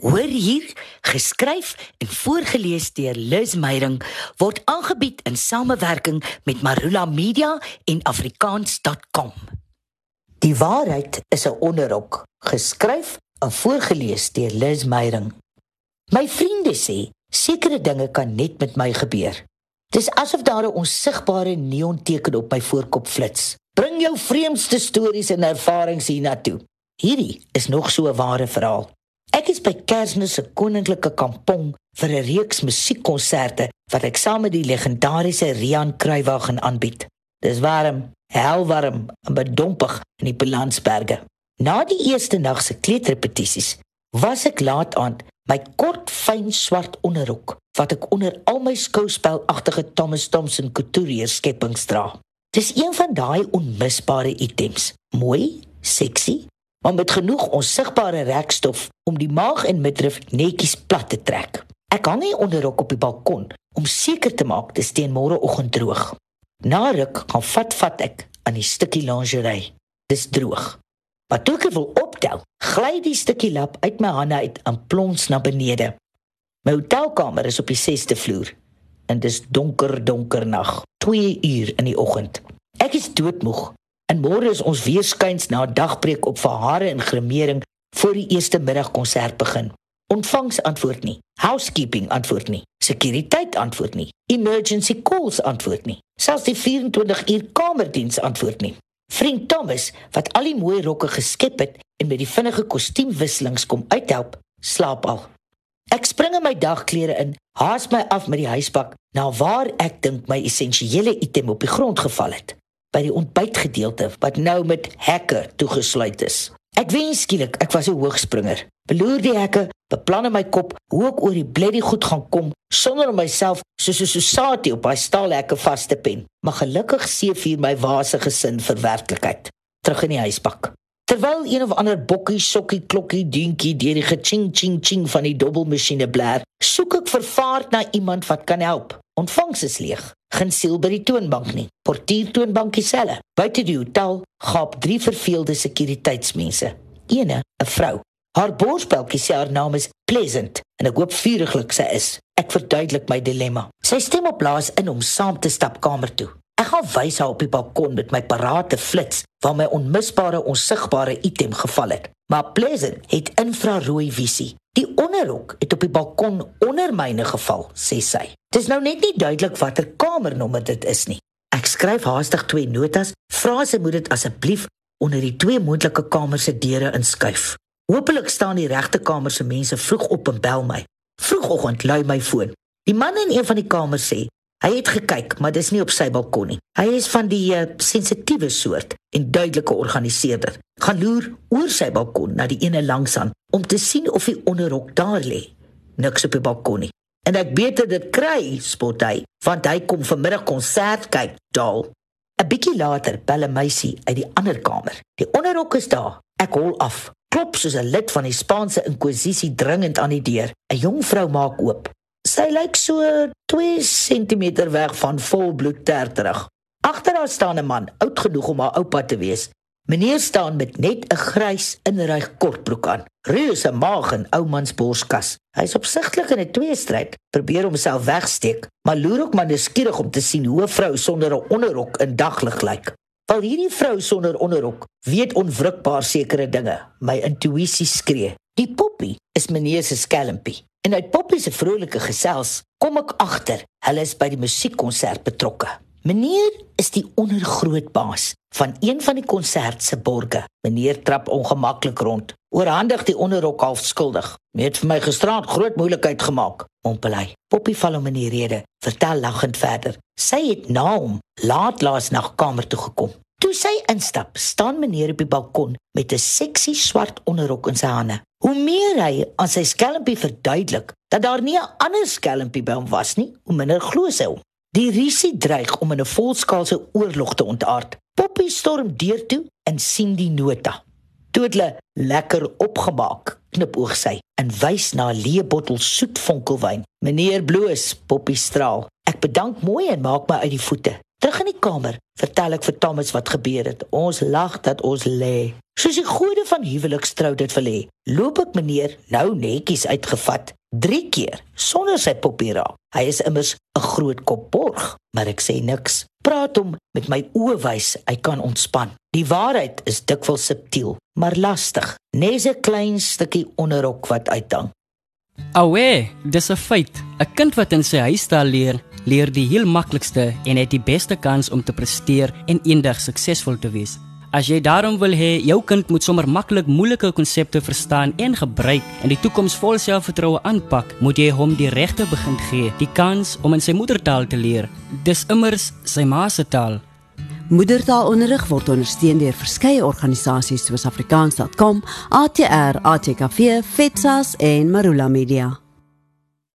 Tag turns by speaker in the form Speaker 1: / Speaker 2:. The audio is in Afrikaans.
Speaker 1: Hoor hier, geskryf en voorgeles deur Liz Meyerink word aangebied in samewerking met Marula Media en afrikaans.com. Die waarheid is 'n onderrok, geskryf en voorgeles deur Liz Meyerink. My vriende sê sekere dinge kan net met my gebeur. Dis asof daar 'n onsigbare neonteken op my voorkop flits. Bring jou vreemdste stories en ervarings hiernatoe. Hierdie is nog so 'n ware verhaal. Ek is by Kersnes se koninklike kampong vir 'n reeks musiekkonserte wat ek saam met die legendariese Rian Kruiwagen aanbied. Dis warm, helwarm en bedompig in die Balansberge. Na die eerste nag se kleuterrepetisies was ek laat aan my kort fyn swart onderrok wat ek onder al my skouspelagtige Thomas Thompson couturier skepings dra. Dis een van daai onmisbare items, mooi, sexy maar met genoeg onsigbare rekstof om die maag en midrif netjies plat te trek. Ek hang hier onderrok op die balkon om seker te maak dit steen môreoggend droog. Na ruk gaan vat vat ek aan die stukkie lingerie. Dis droog. Maar toe ek wil optel, gly die stukkie lap uit my hande uit en plons na benede. My hotelkamer is op die 6de vloer en dis donker donker nag, 2 uur in die oggend. Ek is doodmoeg En môre is ons weer skuins na dagbreek op vir hare en gremering voor die eerste middagkonsert begin. Ontvangs antwoord nie. Housekeeping antwoord nie. Sekuriteit antwoord nie. Emergency calls antwoord nie. Selfs die 24 uur kamerdiens antwoord nie. Vriend Thomas, wat al die mooi rokke geskep het en met die vinnige kostuumwisselings kom uithelp, slaap al. Ek spring in my dagklere in, haas my af met die huisbak na waar ek dink my essensiële item op die grond geval het by die ontbytgedeelte wat nou met hekke toegesluit is. Ek wens skielik ek was 'n hoogspringer. Beloer die hekke, beplan in my kop hoe ek oor die bleddy goed gaan kom sonder om myself soos 'n sosatie op daai staalhekke vas te pen. Maar gelukkig seefuur my wase gesin vir werklikheid. Terug in die huisbak. Terwyl een of ander bokkie sokkie klokkie dinkie deur die ching ching ching van die dubbelmasjiene blaar, soek ek vervaard na iemand wat kan help. Ontvangs is leeg. Geen siel by die toonbank nie. Portier toonbankie selle. Buite die hotel gaap drie verveelde sekuriteitsmense. Eene, 'n vrou. Haar borspeltjie sê haar naam is Pleasant en ek hoop vuriglik sy is. Ek verduidelik my dilemma. Sy stem op plaas in om saam te stap kamer toe. Ek gaan wys haar op die balkon met my parate flits waar my onmisbare onsigbare item geval het. Maar Pleasant het infrarooi visie. Die onderrok het op die balkon onder myne geval, sê sy. Dis nou net nie duidelik watter kamernommer dit is nie. Ek skryf haastig twee notas, vra sy moet dit asseblief onder die twee moontlike kamers se deure inskuif. Hoopelik staan die regte kamer se mense vroeg op en bel my. Vroegoggend lui my foon. Die man in een van die kamers sê hy het gekyk, maar dis nie op sy balkon nie. Hy is van die uh, sensitiewe soort en duidelike organiseerder. Gaan loer oor sy balkon na die ene langs aan om te sien of die onderrok daar lê. Niks op die balkon nie. En ek beter dit kry, spot hy, want hy kom vanmiddag konsert kyk, daal. 'n Bietjie later bel 'n meisie uit die ander kamer. Die onderrok is daar. Ek hol af. Klop soos 'n lid van die Spaanse inkwisisie dringend aan die deur. 'n Jong vrou maak oop. Sy lyk so 2 cm weg van volbloed terterig. Agter haar staan 'n man, oud genoeg om haar oupa te wees. Meneer staan met net 'n grys inryg kortbroek aan. Reuse maag en ou mans borskas. Hy's opsigtelik in 'n tweestryd, probeer homself wegsteek, maar loer ook maar nuuskierig om te sien hoe 'n vrou sonder 'n onderrok in daglig lyk. Val hierdie vrou sonder onderrok weet onwrikbaar sekere dinge. My intuïsie skree. Die poppie is meneer se skelmpie. En uit poppie se vrolike gesels kom ek agter, hulle is by die musiekkonsert betrokke. Meneer is die ondergrootbaas van een van die konsert se borge. Meneer trap ongemaklik rond. Oorhandig die onderrok half skuldig. Met vir my gisterand groot moeilikheid gemaak. Mompel hy. Poppy val om in die rede. Vertel lagend verder. Sy het na hom laat laas nag kamer toe gekom. Toe sy instap, staan meneer op die balkon met 'n seksie swart onderrok in sy hande. Hoe meer hy aan sy skelmpie verduidelik dat daar nie 'n ander skelmpie by hom was nie, hoe minder glo sy hom. Die risie dreig om in 'n volskaalse oorlog te ontaard. Poppy storm deur toe en sien die nota. Toe hulle lekker opgemaak, knipoog sy en wys na 'n leë bottel soet vonkelwyn. Meneer bloos, Poppy straal. Ek bedank mooi en maak my uit die voete. Terug in die kamer, vertel ek vir Thomas wat gebeur het. Ons lag dat ons lê. Soos die gode van huwelikstrou dit wil hê, loop ek meneer nou netjies uitgevat 3 keer sonder sy popiera. Hy is immers 'n groot kop borg, maar ek sê niks. Praat hom met my oë wys, hy kan ontspan. Die waarheid is dikwels subtiel, maar lastig. Nes 'n klein stukkie onderrok wat uithang.
Speaker 2: Awe, dis 'n feit. 'n Kind wat in sy huistaal leer, leer die heel maklikste en het die beste kans om te presteer en eendag suksesvol te wees. As jy daarom wil hê jou kind moet sommer maklik moeilike konsepte verstaan en gebruik en die toekoms vol selfvertroue aanpak, moet jy hom die regte begin gee, die kans om in sy moedertaal te leer. Dis immers sy ma se taal.
Speaker 3: Moedertaalonderrig word ondersteun deur verskeie organisasies soos Afrikaans.com, ATR, ATKV, FETSAS en Marula Media.